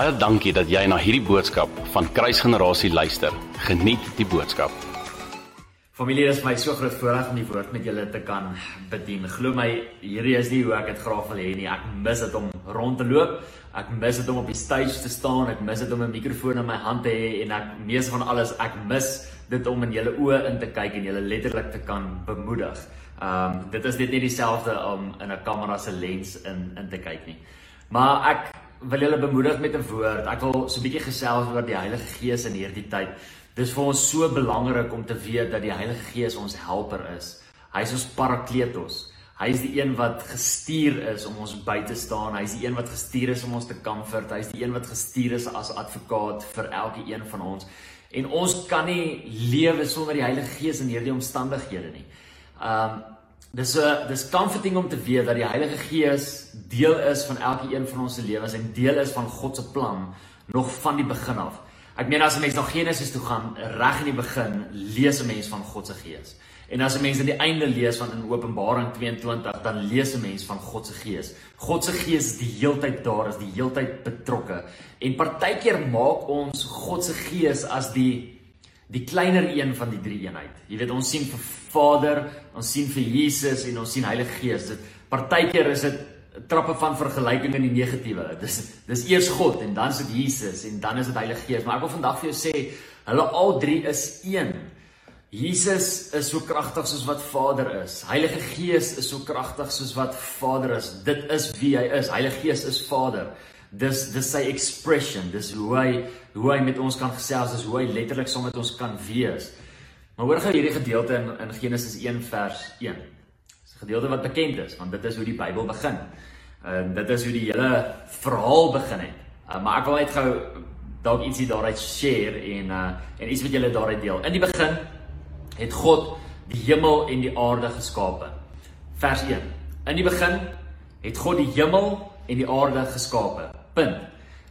Baie dankie dat jy na hierdie boodskap van Kruisgenerasie luister. Geniet die boodskap. Familie, dit is my so groot voorreg om die woord met julle te kan bedien. Glo my, hierdie is nie hoe ek dit graag wil hê nie. Ek mis dit om rond te loop. Ek mis dit om op die stage te staan. Ek mis dit om 'n mikrofoon in my hand te hê en ek mees van alles, ek mis dit om in julle oë in te kyk en julle letterlik te kan bemoedig. Ehm um, dit is net nie dieselfde om in 'n kamera se lens in in te kyk nie. Maar ek wil julle bemoedig met 'n woord. Ek wil so 'n bietjie gesels oor die Heilige Gees in hierdie tyd. Dis vir ons so belangrik om te weet dat die Heilige Gees ons helper is. Hy is ons parakletos. Hy is die een wat gestuur is om ons by te staan. Hy is die een wat gestuur is om ons te comfort. Hy is die een wat gestuur is as advokaat vir elke een van ons. En ons kan nie lewe sonder die Heilige Gees in hierdie omstandighede nie. Um dis 'n dis comforting om te weet dat die Heilige Gees deel is van elke een van ons se lewens en deel is van God se plan nog van die begin af. Ek meen as 'n mens na Genesis toe gaan, reg in die begin, lees 'n mens van God se Gees. En as 'n mens aan die einde lees van in Openbaring 22, dan lees 'n mens van God se Gees. God se Gees is die heeltyd daar, is die heeltyd betrokke. En partykeer maak ons God se Gees as die die kleiner een van die drie eenheid. Jy weet ons sien vir Vader, ons sien vir Jesus en ons sien Heilige Gees. Dit partykeer is dit trappe van vergelyking in die negatiewe. Dis dis eers God en dan is dit Jesus en dan is dit Heilige Gees. Maar ek wil vandag vir jou sê, hulle al drie is een. Jesus is so kragtig soos wat Vader is. Heilige Gees is so kragtig soos wat Vader is. Dit is wie hy is. Heilige Gees is Vader. Dis dis sy expression, dis hoe hy hoe hy met ons kan gesels, dis hoe hy letterlik saam met ons kan wees. Maar hoor gou hierdie gedeelte in in Genesis 1 vers 1. Dis 'n gedeelte wat bekend is, want dit is hoe die Bybel begin. En dit is hoe die hele verhaal begin het. Uh, maar ek wil net gou dalk ietsie daaruit share en uh en iets met julle daaruit deel. In die begin het God die hemel en die aarde geskape. Vers 1. In die begin het God die hemel en die aarde geskape. Punt.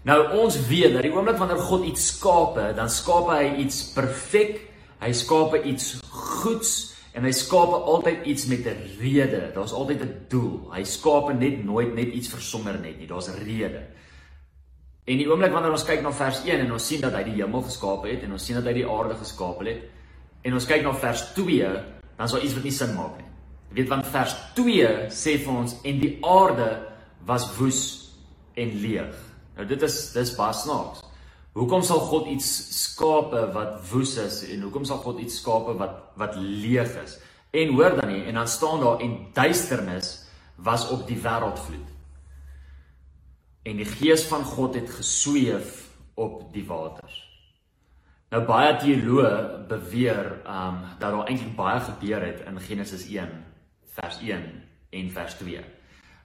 Nou ons weet dat die oomblik wanneer God iets skape, dan skaap hy iets perfek. Hy skaap iets goeds en hy skaap altyd iets met 'n rede. Daar's altyd 'n doel. Hy skaap net nooit net iets vir sommer net nie. Daar's 'n rede. En die oomblik wanneer ons kyk na vers 1 en ons sien dat hy die hemel geskaap het en ons sien dat hy die aarde geskaap het en ons kyk na vers 2, dan is daar iets wat nie sin maak nie. Jy weet want vers 2 sê vir ons en die aarde was woes en leeg. Nou dit is dis baie snaaks. Hoekom sal God iets skape wat woes is en hoekom sal God iets skape wat wat leeg is? En hoor dan nie en dan staan daar en duisternis was op die wêreldvloed. En die gees van God het gesweef op die waters. Nou baie teoloë beweer um dat daar eintlik baie gebeur het in Genesis 1 vers 1 en vers 2.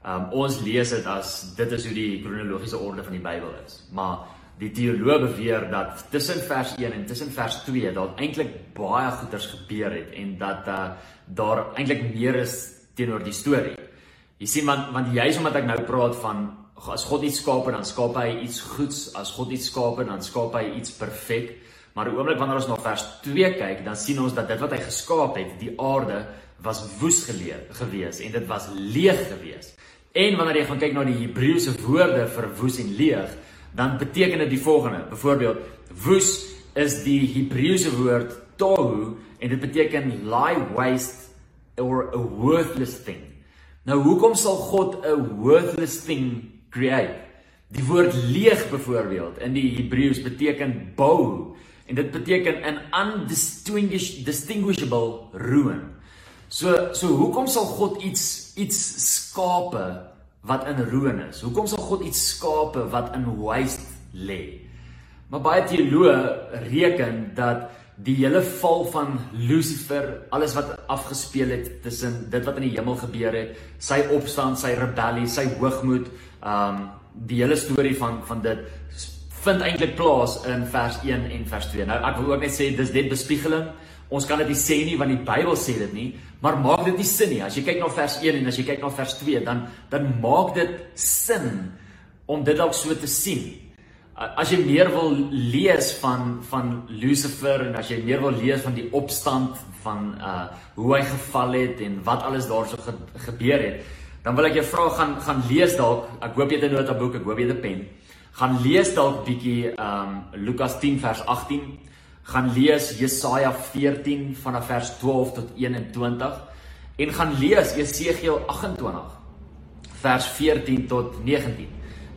Um ons lees dit as dit is hoe die kronologiese orde van die Bybel is. Maar die teoloë beweer dat tussen vers 1 en tussen vers 2 daar eintlik baie goeters gebeur het en dat uh, daar eintlik meer is teenoor die storie. Jy sien want want juis omdat ek nou praat van as God iets skaap dan skaap hy iets goeds, as God iets skaap dan skaap hy iets perfek. Maar die oomblik wanneer ons na vers 2 kyk, dan sien ons dat dit wat hy geskaap het, die aarde was woes geleë gewees en dit was leeg gewees. En wanneer jy gaan kyk na die Hebreëse woorde vir woes en leeg, dan beteken dit die volgende. Byvoorbeeld, woes is die Hebreëse woord tohu en dit beteken lie waste or a worthless thing. Nou hoekom sal God 'n worthless thing create? Die woord leeg byvoorbeeld in die Hebreëus beteken bou en dit beteken an undistinguishable ruin. So so hoekom sal God iets iets skape wat in ruïne is? Hoekom sal God iets skape wat in waste lê? Maar baie teoloë reken dat die hele val van Lucifer, alles wat afgespeel het tussen dit wat in die hemel gebeur het, sy opstand, sy rebellie, sy hoogmoed, um die hele storie van van dit vind eintlik plaas in vers 1 en vers 2. Nou ek wil ook net sê dis net bespiegeling. Ons kan dit nie sê nie want die Bybel sê dit nie, maar maak dit nie sin nie. As jy kyk na vers 1 en as jy kyk na vers 2, dan dan maak dit sin om dit dalk so te sien. As jy meer wil lees van van Lucifer en as jy meer wil lees van die opstand van uh hoe hy geval het en wat alles daarso ge, gebeur het, dan wil ek jou vra gaan gaan lees dalk. Ek hoop jy het 'n notaboek, ek hoop jy het 'n pen. Gaan lees dalk bietjie um, Lukas 10 vers 18. Gaan lees Jesaja 14 vanaf vers 12 tot 21 en gaan lees Jesegiel 28 vers 14 tot 19.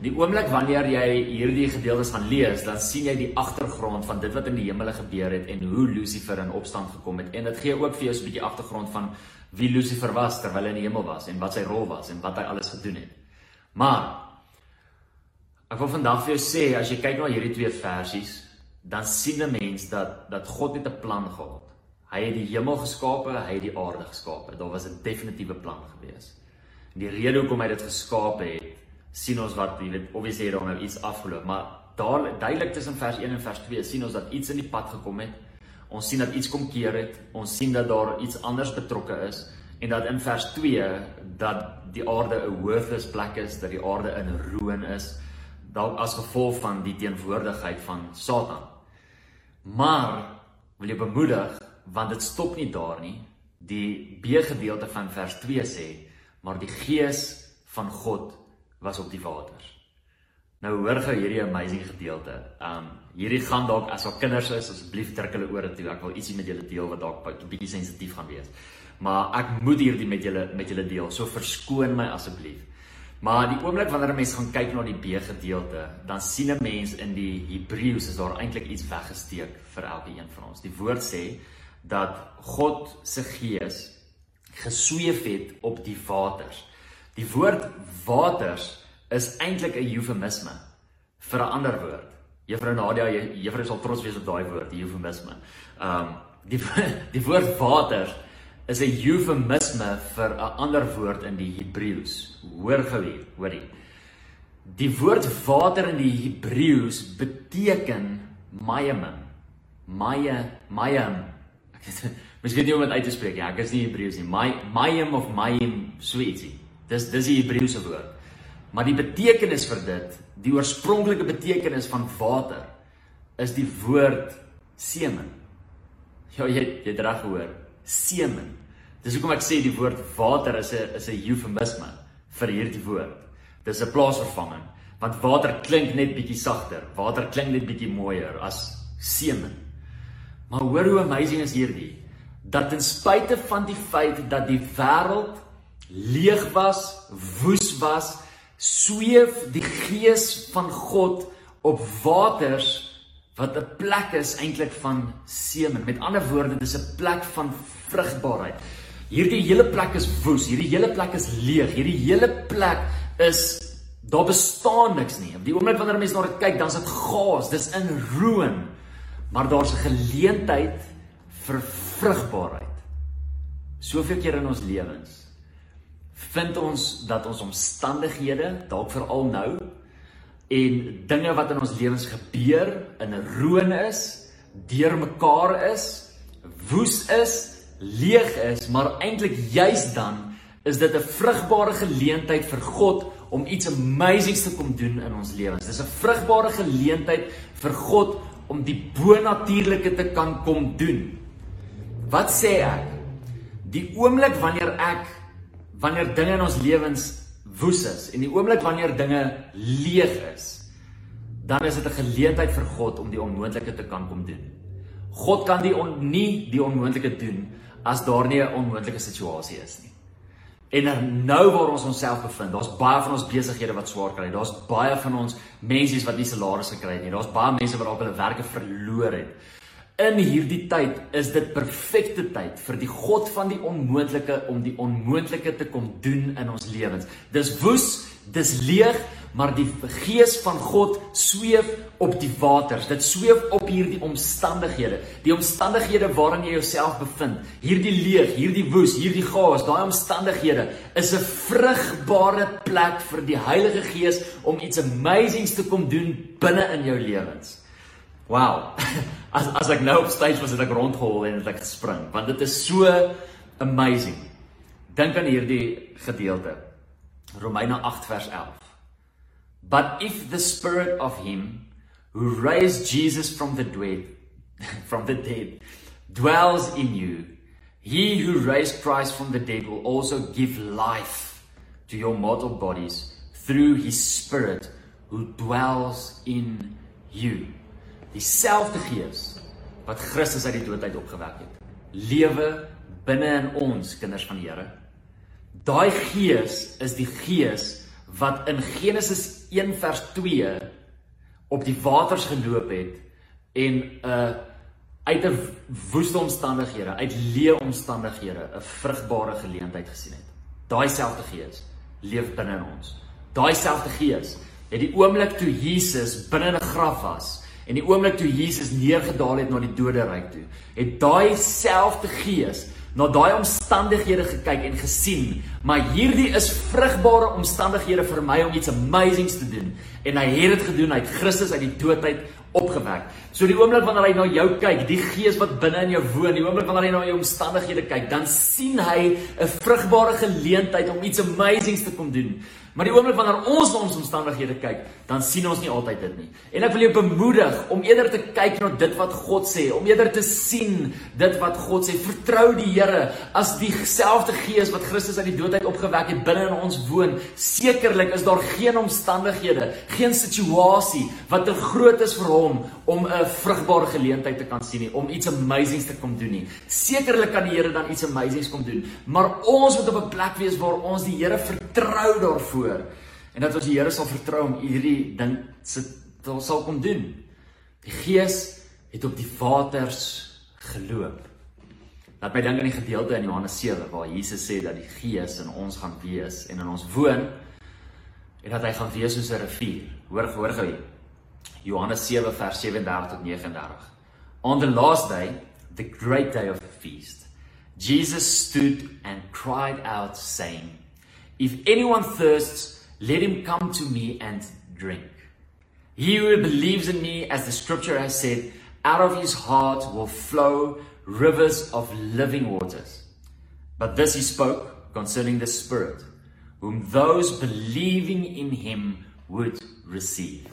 Die oomblik wanneer jy hierdie gedeeltes gaan lees, dan sien jy die agtergrond van dit wat in die hemele gebeur het en hoe Lucifer in opstand gekom het. En dit gee ook vir jou 'n bietjie agtergrond van wie Lucifer was terwyl hy in die hemel was en wat sy rol was en wat hy alles gedoen het. Maar ek wil vandag vir jou sê as jy kyk na hierdie twee versies, dan sien 'n mens dat dat God het 'n plan gehad. Hy het die hemel geskape, hy het die aarde geskape. Daar was 'n definitiewe plan gewees. En die rede hoekom hy dit geskaap het, sien ons wat jy weet, obviously het daar nou iets afgeloop, maar daar duidelik tussen vers 1 en vers 2 sien ons dat iets in die pad gekom het. Ons sien dat iets kom keer het. Ons sien dat daar iets anders betrokke is en dat in vers 2 dat die aarde 'n worthless plek is, dat die aarde in ruïne is, dalk as gevolg van die teenwoordigheid van Satan. Maar wil jy bemoedig want dit stop nie daar nie. Die B gedeelte van vers 2 sê, maar die gees van God was op die waters. Nou hoor gou hierdie amazing gedeelte. Um hierdie gaan dalk as al kinders is, asseblief druk hulle ore toe. Ek wil ietsie met julle deel wat dalk 'n bietjie sensitief gaan wees. Maar ek moet hierdie met julle met julle deel. So verskoon my asseblief. Maar die oomblik wanneer 'n mens gaan kyk na die B gedeelte, dan sien 'n mens in die Hebreëus is daar eintlik iets weggesteek vir elke een van ons. Die woord sê dat God se gees gesweef het op die waters. Die woord waters is eintlik 'n eufemisme vir 'n ander woord. Juffrou Nadia, juffrou sal trots wees op daai woord, eufemisme. Um die die woord waters is 'n eufemisme vir 'n ander woord in die Hebreëus. Hoor gou hier, hoorie. Die woord water in die Hebreëus beteken mayem. Maye, mayem Miskien nie om dit uit te spreek nie. Ek is nie Hebreëus nie. My Mayim of Mayim so ietsie. Dis dis die Hebreëse woord. Maar die betekenis vir dit, die oorspronklike betekenis van water is die woord semen. Ja, jy jy het reg gehoor. Semen. Dis hoekom ek sê die woord water is 'n is 'n eufemisme vir hierdie woord. Dis 'n plaasvervanging want water klink net bietjie sagter. Water klink net bietjie mooier as semen. Maar hoor hoe amazing is hierdie dat ten spyte van die feit dat die wêreld leeg was, woes was, sweef die gees van God op waters wat 'n plek is eintlik van semen. Met ander woorde, dis 'n plek van vrugbaarheid. Hierdie hele plek is woes, hierdie hele plek is leeg, hierdie hele plek is daar bestaan niks nie. Op die oomblik wanneer mense na dit kyk, dan is dit gaas, dis in ruïne. Maar daar's 'n geleentheid vir vrugbaarheid. Soveel keer in ons lewens vind ons dat ons omstandighede, dalk veral nou, en dinge wat in ons lewens gebeur in roon is, deurmekaar is, woes is, leeg is, maar eintlik juis dan is dit 'n vrugbare geleentheid vir God om iets amazings te kom doen in ons lewens. Dis 'n vrugbare geleentheid vir God om die bonatuurlike te kan kom doen. Wat sê ek? Die oomblik wanneer ek wanneer dinge in ons lewens woes is en die oomblik wanneer dinge leeg is, dan is dit 'n geleentheid vir God om die onmoontlike te kan kom doen. God kan die on, nie die onmoontlike doen as daar nie 'n onmoontlike situasie is nie. En nou waar ons onsself bevind, daar's baie van ons besighede wat swaar kry. Daar's baie van ons mense wat nie salarisse kry nie. Daar's baie mense wat dalk hulle werke verloor het. In hierdie tyd is dit perfekte tyd vir die God van die onmoontlike om die onmoontlike te kom doen in ons lewens. Dis woes, dis leeg, maar die gees van God sweef op die waters. Dit sweef op hierdie omstandighede, die omstandighede waarin jy jouself bevind. Hierdie leeg, hierdie woes, hierdie chaos, daai omstandighede is 'n vrugbare plek vir die Heilige Gees om iets amazings te kom doen binne in jou lewens. Wow. As as ek nou op stage was, het ek rondgehol en het ek gespring, want dit is so amazing. Dink aan hierdie gedeelte. Romeine 8 vers 11. But if the spirit of him who raised Jesus from the dead from the dead dwells in you, he who raised Christ from the dead will also give life to your mortal bodies through his spirit who dwells in you. Dieselfde Gees wat Christus uit die dood uit opgewek het, lewe binne in ons kinders van die Here. Daai Gees is die Gees wat in Genesis 1 vers 2 op die waters geloop het en 'n uh, uit 'n woeste omstandighede, uit leë omstandighede 'n vrugbare geleentheid gesien het. Daai selfde Gees leef binne in ons. Daai selfde Gees het die oomblik toe Jesus binne 'n graf was en die oomblik toe Jesus neergedaal het na die doderyk toe, het daai selfde Gees na daai omstandighede gekyk en gesien, maar hierdie is vrugbare omstandighede vir my om iets amazings te doen en hy het dit gedoen, hy het Christus uit die dood uit opgewek. So die oomblik wanneer hy na jou kyk, die gees wat binne in jou woon, die oomblik wanneer hy na jou omstandighede kyk, dan sien hy 'n vrugbare geleentheid om iets amazings te kom doen. Maar die oomblik wanneer ons na ons omstandighede kyk, dan sien ons nie altyd dit nie. En ek wil jou bemoedig om eerder te kyk na dit wat God sê, om eerder te sien dit wat God sê. Vertrou die Here as dieselfde Gees wat Christus uit die dood uit opgewek het binne in ons woon. Sekerlik is daar geen omstandighede, geen situasie wat te groot is vir hom om 'n vrugbare geleentheid te kan sien nie, om iets amazings te kom doen nie. Sekerlik kan die Here dan iets amazings kom doen, maar ons moet op 'n plek wees waar ons die Here vertrou daarvoor voor en dat ons die Here sal vertrou om hierdie ding se sal kom doen. Die Gees het op die waters geloop. Laat my dink aan die gedeelte in Johannes 7 waar Jesus sê dat die Gees in ons gaan wees en in ons woon en dat hy gaan wees soos 'n rivier. Hoor hoor gou hier. Johannes 7 vers 37 tot 39. On the last day, the great day of the feast, Jesus stood and cried out saying, If anyone thirsts, let him come to me and drink. He who believes in me, as the scripture has said, out of his heart will flow rivers of living waters. But this he spoke concerning the Spirit, whom those believing in him would receive.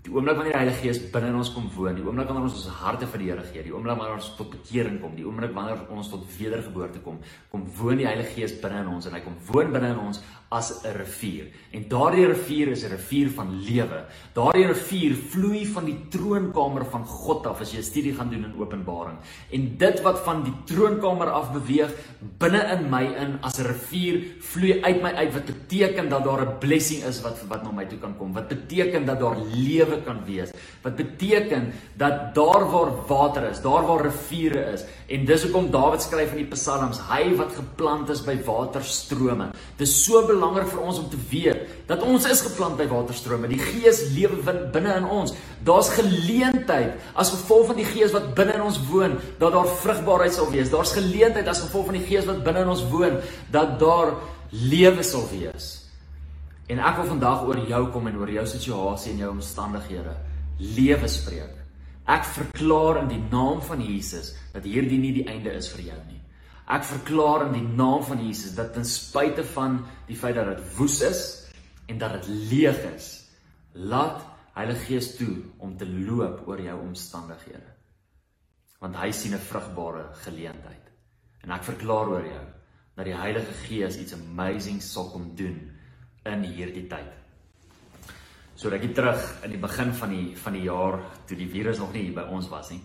Die oomblik wanneer die Heilige Gees binne in ons kom woon, die oomblik wanneer ons ons harte vir die Here gee, die oomblik wanneer ons tot bekering kom, die oomblik wanneer ons tot wedergeboorte kom, kom woon die Heilige Gees binne in ons en hy kom woon binne in ons as 'n rivier. En daardie rivier is 'n rivier van lewe. Daardie rivier vloei van die troonkamer van God af as jy 'n studie gaan doen in Openbaring. En dit wat van die troonkamer af beweeg binne in my in as 'n rivier vloei uit my uit wat beteken dat daar 'n blessing is wat wat na my toe kan kom. Wat beteken dat daar lewe kan wees. Wat beteken dat daar waar water is, daar waar riviere is. En dis hoekom Dawid skryf in die Psalms, hy wat geplant is by waterstrome. Dis so belangrik vir ons om te weet dat ons is geplant by waterstrome. Die Gees lewe binne in ons. Daar's geleentheid as gevolg van die Gees wat binne in ons woon dat daar vrugbaarheid sal wees. Daar's geleentheid as gevolg van die Gees wat binne in ons woon dat daar lewe sal wees. En ek wil vandag oor jou kom en oor jou situasie en jou omstandighede lewe spreek. Ek verklaar in die naam van Jesus dat hierdie nie die einde is vir jou nie. Ek verklaar in die naam van Jesus dat ten spyte van die feit dat dit woes is en dat dit leeg is, laat Heilige Gees toe om te loop oor jou omstandighede. Want hy sien 'n vrugbare geleentheid. En ek verklaar oor jou dat die Heilige Gees iets amazing sal kom doen in hierdie tyd. So rukkie terug in die begin van die van die jaar toe die virus nog nie hier by ons was nie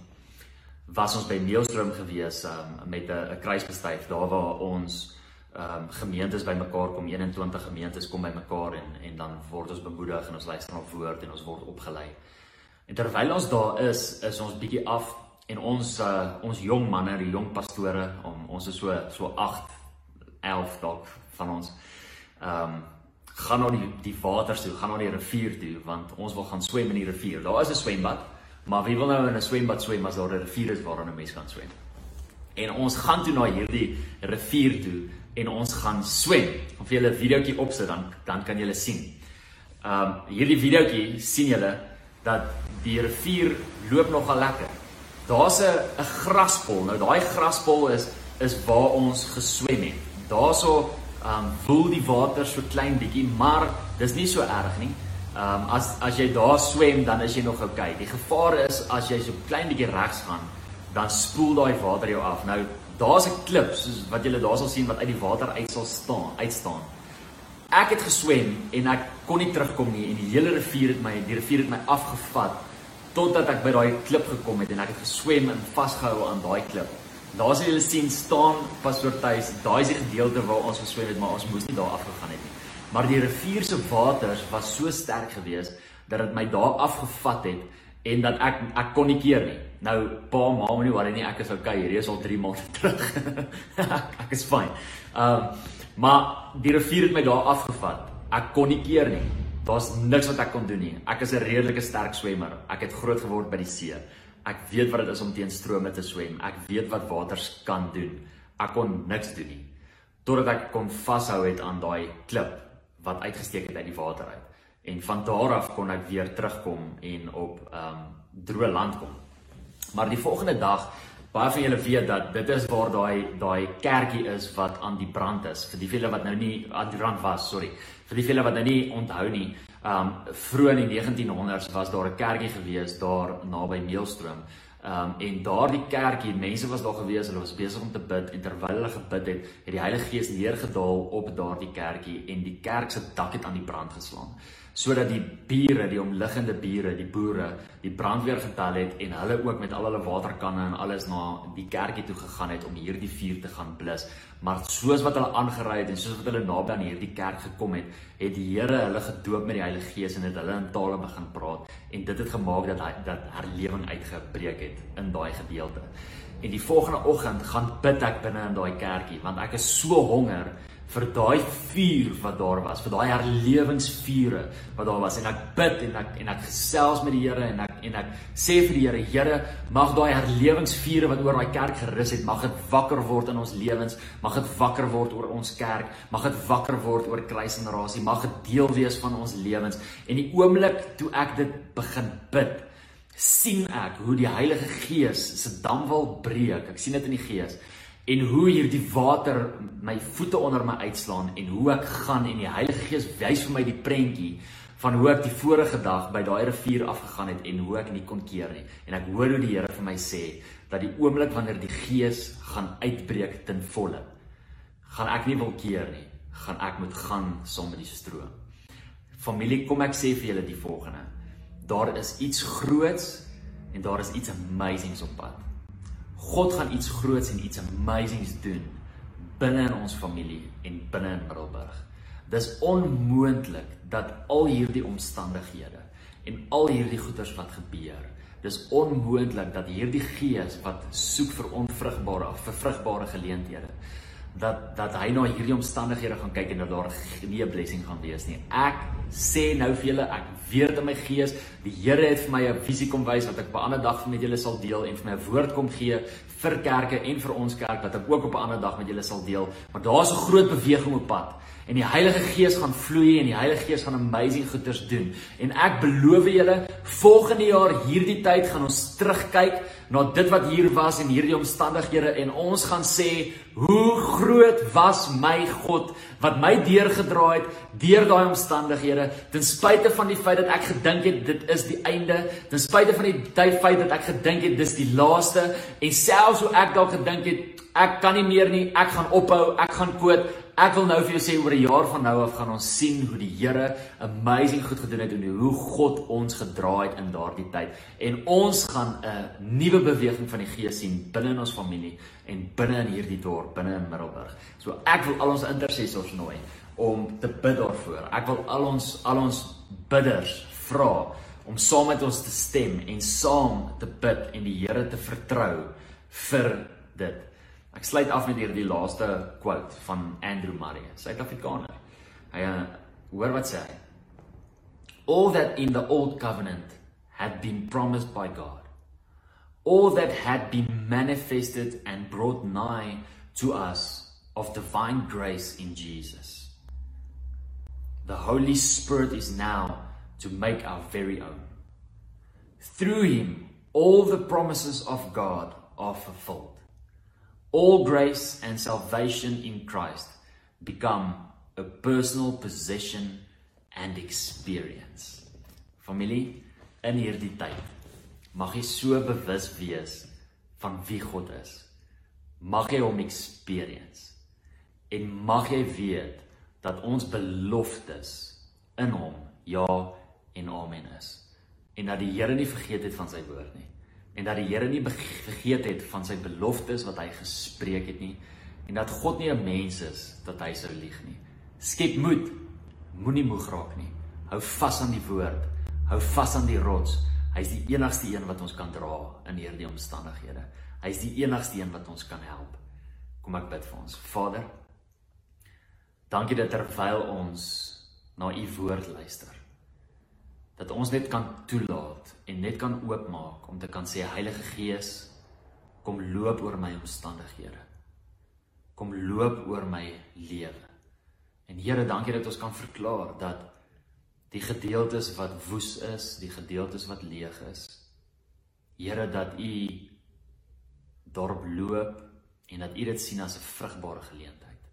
was ons by Neelstroom gewees um, met 'n kruisbestuif daar waar ons um, gemeentes bymekaar kom 21 gemeentes kom bymekaar en en dan word ons bemoedig en ons luister na woord en ons word opgelei. En terwyl ons daar is, is ons bietjie af en ons uh, ons jong manne, die jong pastore, om ons is so so 8 11 dalk van ons. Ehm um, gaan na die die water toe, gaan na die rivier toe want ons wil gaan swem in die rivier. Daar is 'n swembad. Maar wie wil nou in 'n swembad swem as daar 'n rivier is waarin 'n mens kan swem? En ons gaan toe na hierdie rivier toe en ons gaan swem. Of jy 'n videoetjie opsit dan dan kan jy sien. Um hierdie videoetjie sien julle dat die rivier loop nogal lekker. Daar's 'n 'n graspol. Nou daai graspol is is waar ons geswem het. Daarso um woel die water so klein bietjie, maar dis nie so erg nie. Ehm um, as as jy daar swem dan is jy nog oukei. Okay. Die gevaar is as jy so klein bietjie regs gaan, dan spoel daai water jou af. Nou daar's 'n klip soos wat julle daar sal sien wat uit die water uit sal staan, uitstaan. ek het geswem en ek kon nie terugkom nie en die hele rivier het my die rivier het my afgevat totdat ek by daai klip gekom het en ek het geswem en vasgehou aan daai klip. Daar sien julle sien staan pastoor Tuis, daai is die gedeelte waar ons geswem het, maar ons moes nie daar afgegaan het nie. Maar die rivier se waters was so sterk geweest dat dit my daar afgevat het en dat ek ek kon nie keer nie. Nou pa ma moenie worry nie, ek is okay. Hierdie is al 3 maande terug. ek is fyn. Ehm um, maar die rivier het my daar afgevat. Ek kon nie keer nie. Daar's niks wat ek kon doen nie. Ek is 'n redelike sterk swemmer. Ek het groot geword by die see. Ek weet wat dit is om teen strome te swem. Ek weet wat waters kan doen. Ek kon niks doen nie totdat ek kon vashou het aan daai klip wat uitgesteek het uit die water uit. En van daar af kon ek weer terugkom en op ehm um, droë land kom. Maar die volgende dag baie van julle weet dat dit is waar daai daai kerkie is wat aan die brand is. Vir die vele wat nou nie aan die brand was, sorry. Vir die vele wat nou nie onthou nie, ehm um, vroeg in die 1900s was daar 'n kerkie gewees daar naby Meelstroom. Ehm um, en daardie kerkie, mense was daar gewees, hulle was besig om te bid en terwyl hulle gebid het, het die Heilige Gees neergedaal op daardie kerkie en die kerk se dak het aan die brand geslaan sodat die bure, die omliggende bure, die boere, die brandweer getel het en hulle ook met al hulle waterkanne en alles na die kerkie toe gegaan het om hierdie vuur te gaan blus. Maar soos wat hulle aangery het en soos wat hulle naby aan hierdie kerk gekom het, het die Here hulle gedoop met die Heilige Gees en het hulle in tale begin praat en dit het gemaak dat dat herlewing uitgebreek het in daai gedeelte. En die volgende oggend gaan bid ek binne in daai kerkie want ek is so honger vir daai vuur wat daar was, vir daai herlewingsvure wat daar was en ek bid en ek en ek gesels met die Here en ek en ek sê vir die Here, Here, mag daai herlewingsvure wat oor daai kerk gerus het, mag dit wakker word in ons lewens, mag dit wakker word oor ons kerk, mag dit wakker word oor kruisgenerasie, mag dit deel wees van ons lewens. En die oomblik toe ek dit begin bid, sien ek hoe die Heilige Gees se damwal breek. Ek sien dit in die Gees en hoe hierdie water my voete onder my uitslaan en hoe ek gaan en die Heilige Gees wys vir my die prentjie van hoe ek die vorige dag by daai rivier afgegaan het en hoe ek nie kon keer nie. En ek hoor hoe die Here vir my sê dat die oomblik wanneer die Gees gaan uitbreek ten volle gaan ek nie wil keer nie gaan ek moet gaan saam met die stroom. Familie kom ek sê vir julle die volgende. Daar is iets groots en daar is iets amazings op pad God gaan iets groots en iets amazings doen binne in ons familie en binne in Middelburg. Dis onmoontlik dat al hierdie omstandighede en al hierdie goeders wat gebeur, dis onmoontlik dat hierdie gees wat soek vir onvrugbare vir vrugbare geleenthede dat dat hy na hierdie omstandighede gaan kyk en dat daar nie 'n blessing gaan wees nie. Ek sê nou vir julle, ek weet in my gees, die Here het vir my 'n visie kom wys wat ek op 'n ander dag met julle sal deel en vir my 'n woord kom gee vir kerke en vir ons kerk wat ek ook op 'n ander dag met julle sal deel. Maar daar's 'n groot beweging op pad en die Heilige Gees gaan vloei en die Heilige Gees gaan amazing goeders doen. En ek beloof julle, volgende jaar hierdie tyd gaan ons terugkyk na dit wat hier was en hierdie omstandighede en ons gaan sê, hoe groot was my God wat my deurgedra het deur daai omstandighede ten spyte van die feit dat ek gedink het dit is die einde, ten spyte van die tyd feit dat ek gedink het dis die laaste en selfs hoe ek dalk gedink het ek kan nie meer nie, ek gaan ophou, ek gaan koot, Ek wil nou vir jou sê oor 'n jaar van nou af gaan ons sien hoe die Here amazing goed gedoen het en hoe God ons gedra het in daardie tyd. En ons gaan 'n nuwe beweging van die Gees sien binne in ons familie en binne in hierdie dorp, binne in Middelburg. So ek wil al ons intercessors nooi om te bid daarvoor. Ek wil al ons al ons bidders vra om saam met ons te stem en saam te bid en die Here te vertrou vir dit. Ek sluit af met hierdie laaste quote van Andrew Murray, Suid-Afrikaner. Hy uh, hoor wat sê hy. All that in the old covenant had been promised by God. All that had been manifested and brought nigh to us of divine grace in Jesus. The Holy Spirit is now to make our very own. Through him, all the promises of God are fulfilled. All grace and salvation in Christ become a personal possession and experience. Familie, in hierdie tyd mag jy so bewus wees van wie God is. Mag jy hom experience. En mag jy weet dat ons beloftes in hom ja en amen is. En dat die Here nie vergeet het van sy woord nie. En dat die Here nie vergeet het van sy beloftes wat hy gespreek het nie. En dat God nie 'n mens is dat hy sou lieg nie. Skep moed. Moenie moeg raak nie. Hou vas aan die woord. Hou vas aan die rots. Hy's die enigste een wat ons kan dra in hierdie omstandighede. Hy's die enigste een wat ons kan help. Kom ek bid vir ons. Vader, dankie dat terwyl ons na u woord luister, dat ons net kan toelaat en net kan oopmaak om te kan sê Heilige Gees, kom loop oor my omstandighede. Kom loop oor my lewe. En Here, dankie dat ons kan verklaar dat die gedeeltes wat woes is, die gedeeltes wat leeg is, Here dat U dorp loop en dat U dit sien as 'n vrugbare geleentheid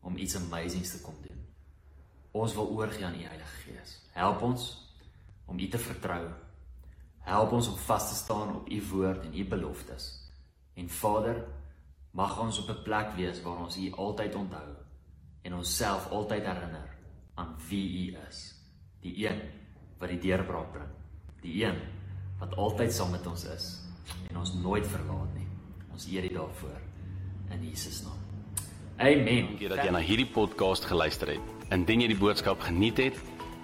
om iets amazings te kom doen. Ons wil oorgie aan U Heilige Gees. Help ons om U te vertrou. Help ons om vas te staan op U woord en U beloftes. En Vader, mag ons op 'n plek wees waar ons U altyd onthou en onsself altyd herinner aan wie U is. Die een wat die deurbraak bring. Die een wat altyd saam met ons is en ons nooit verlaat nie. Ons eer U daarvoor in Jesus naam. Amen. Dankie dat jy na hierdie podcast geluister het. Indien jy die boodskap geniet het,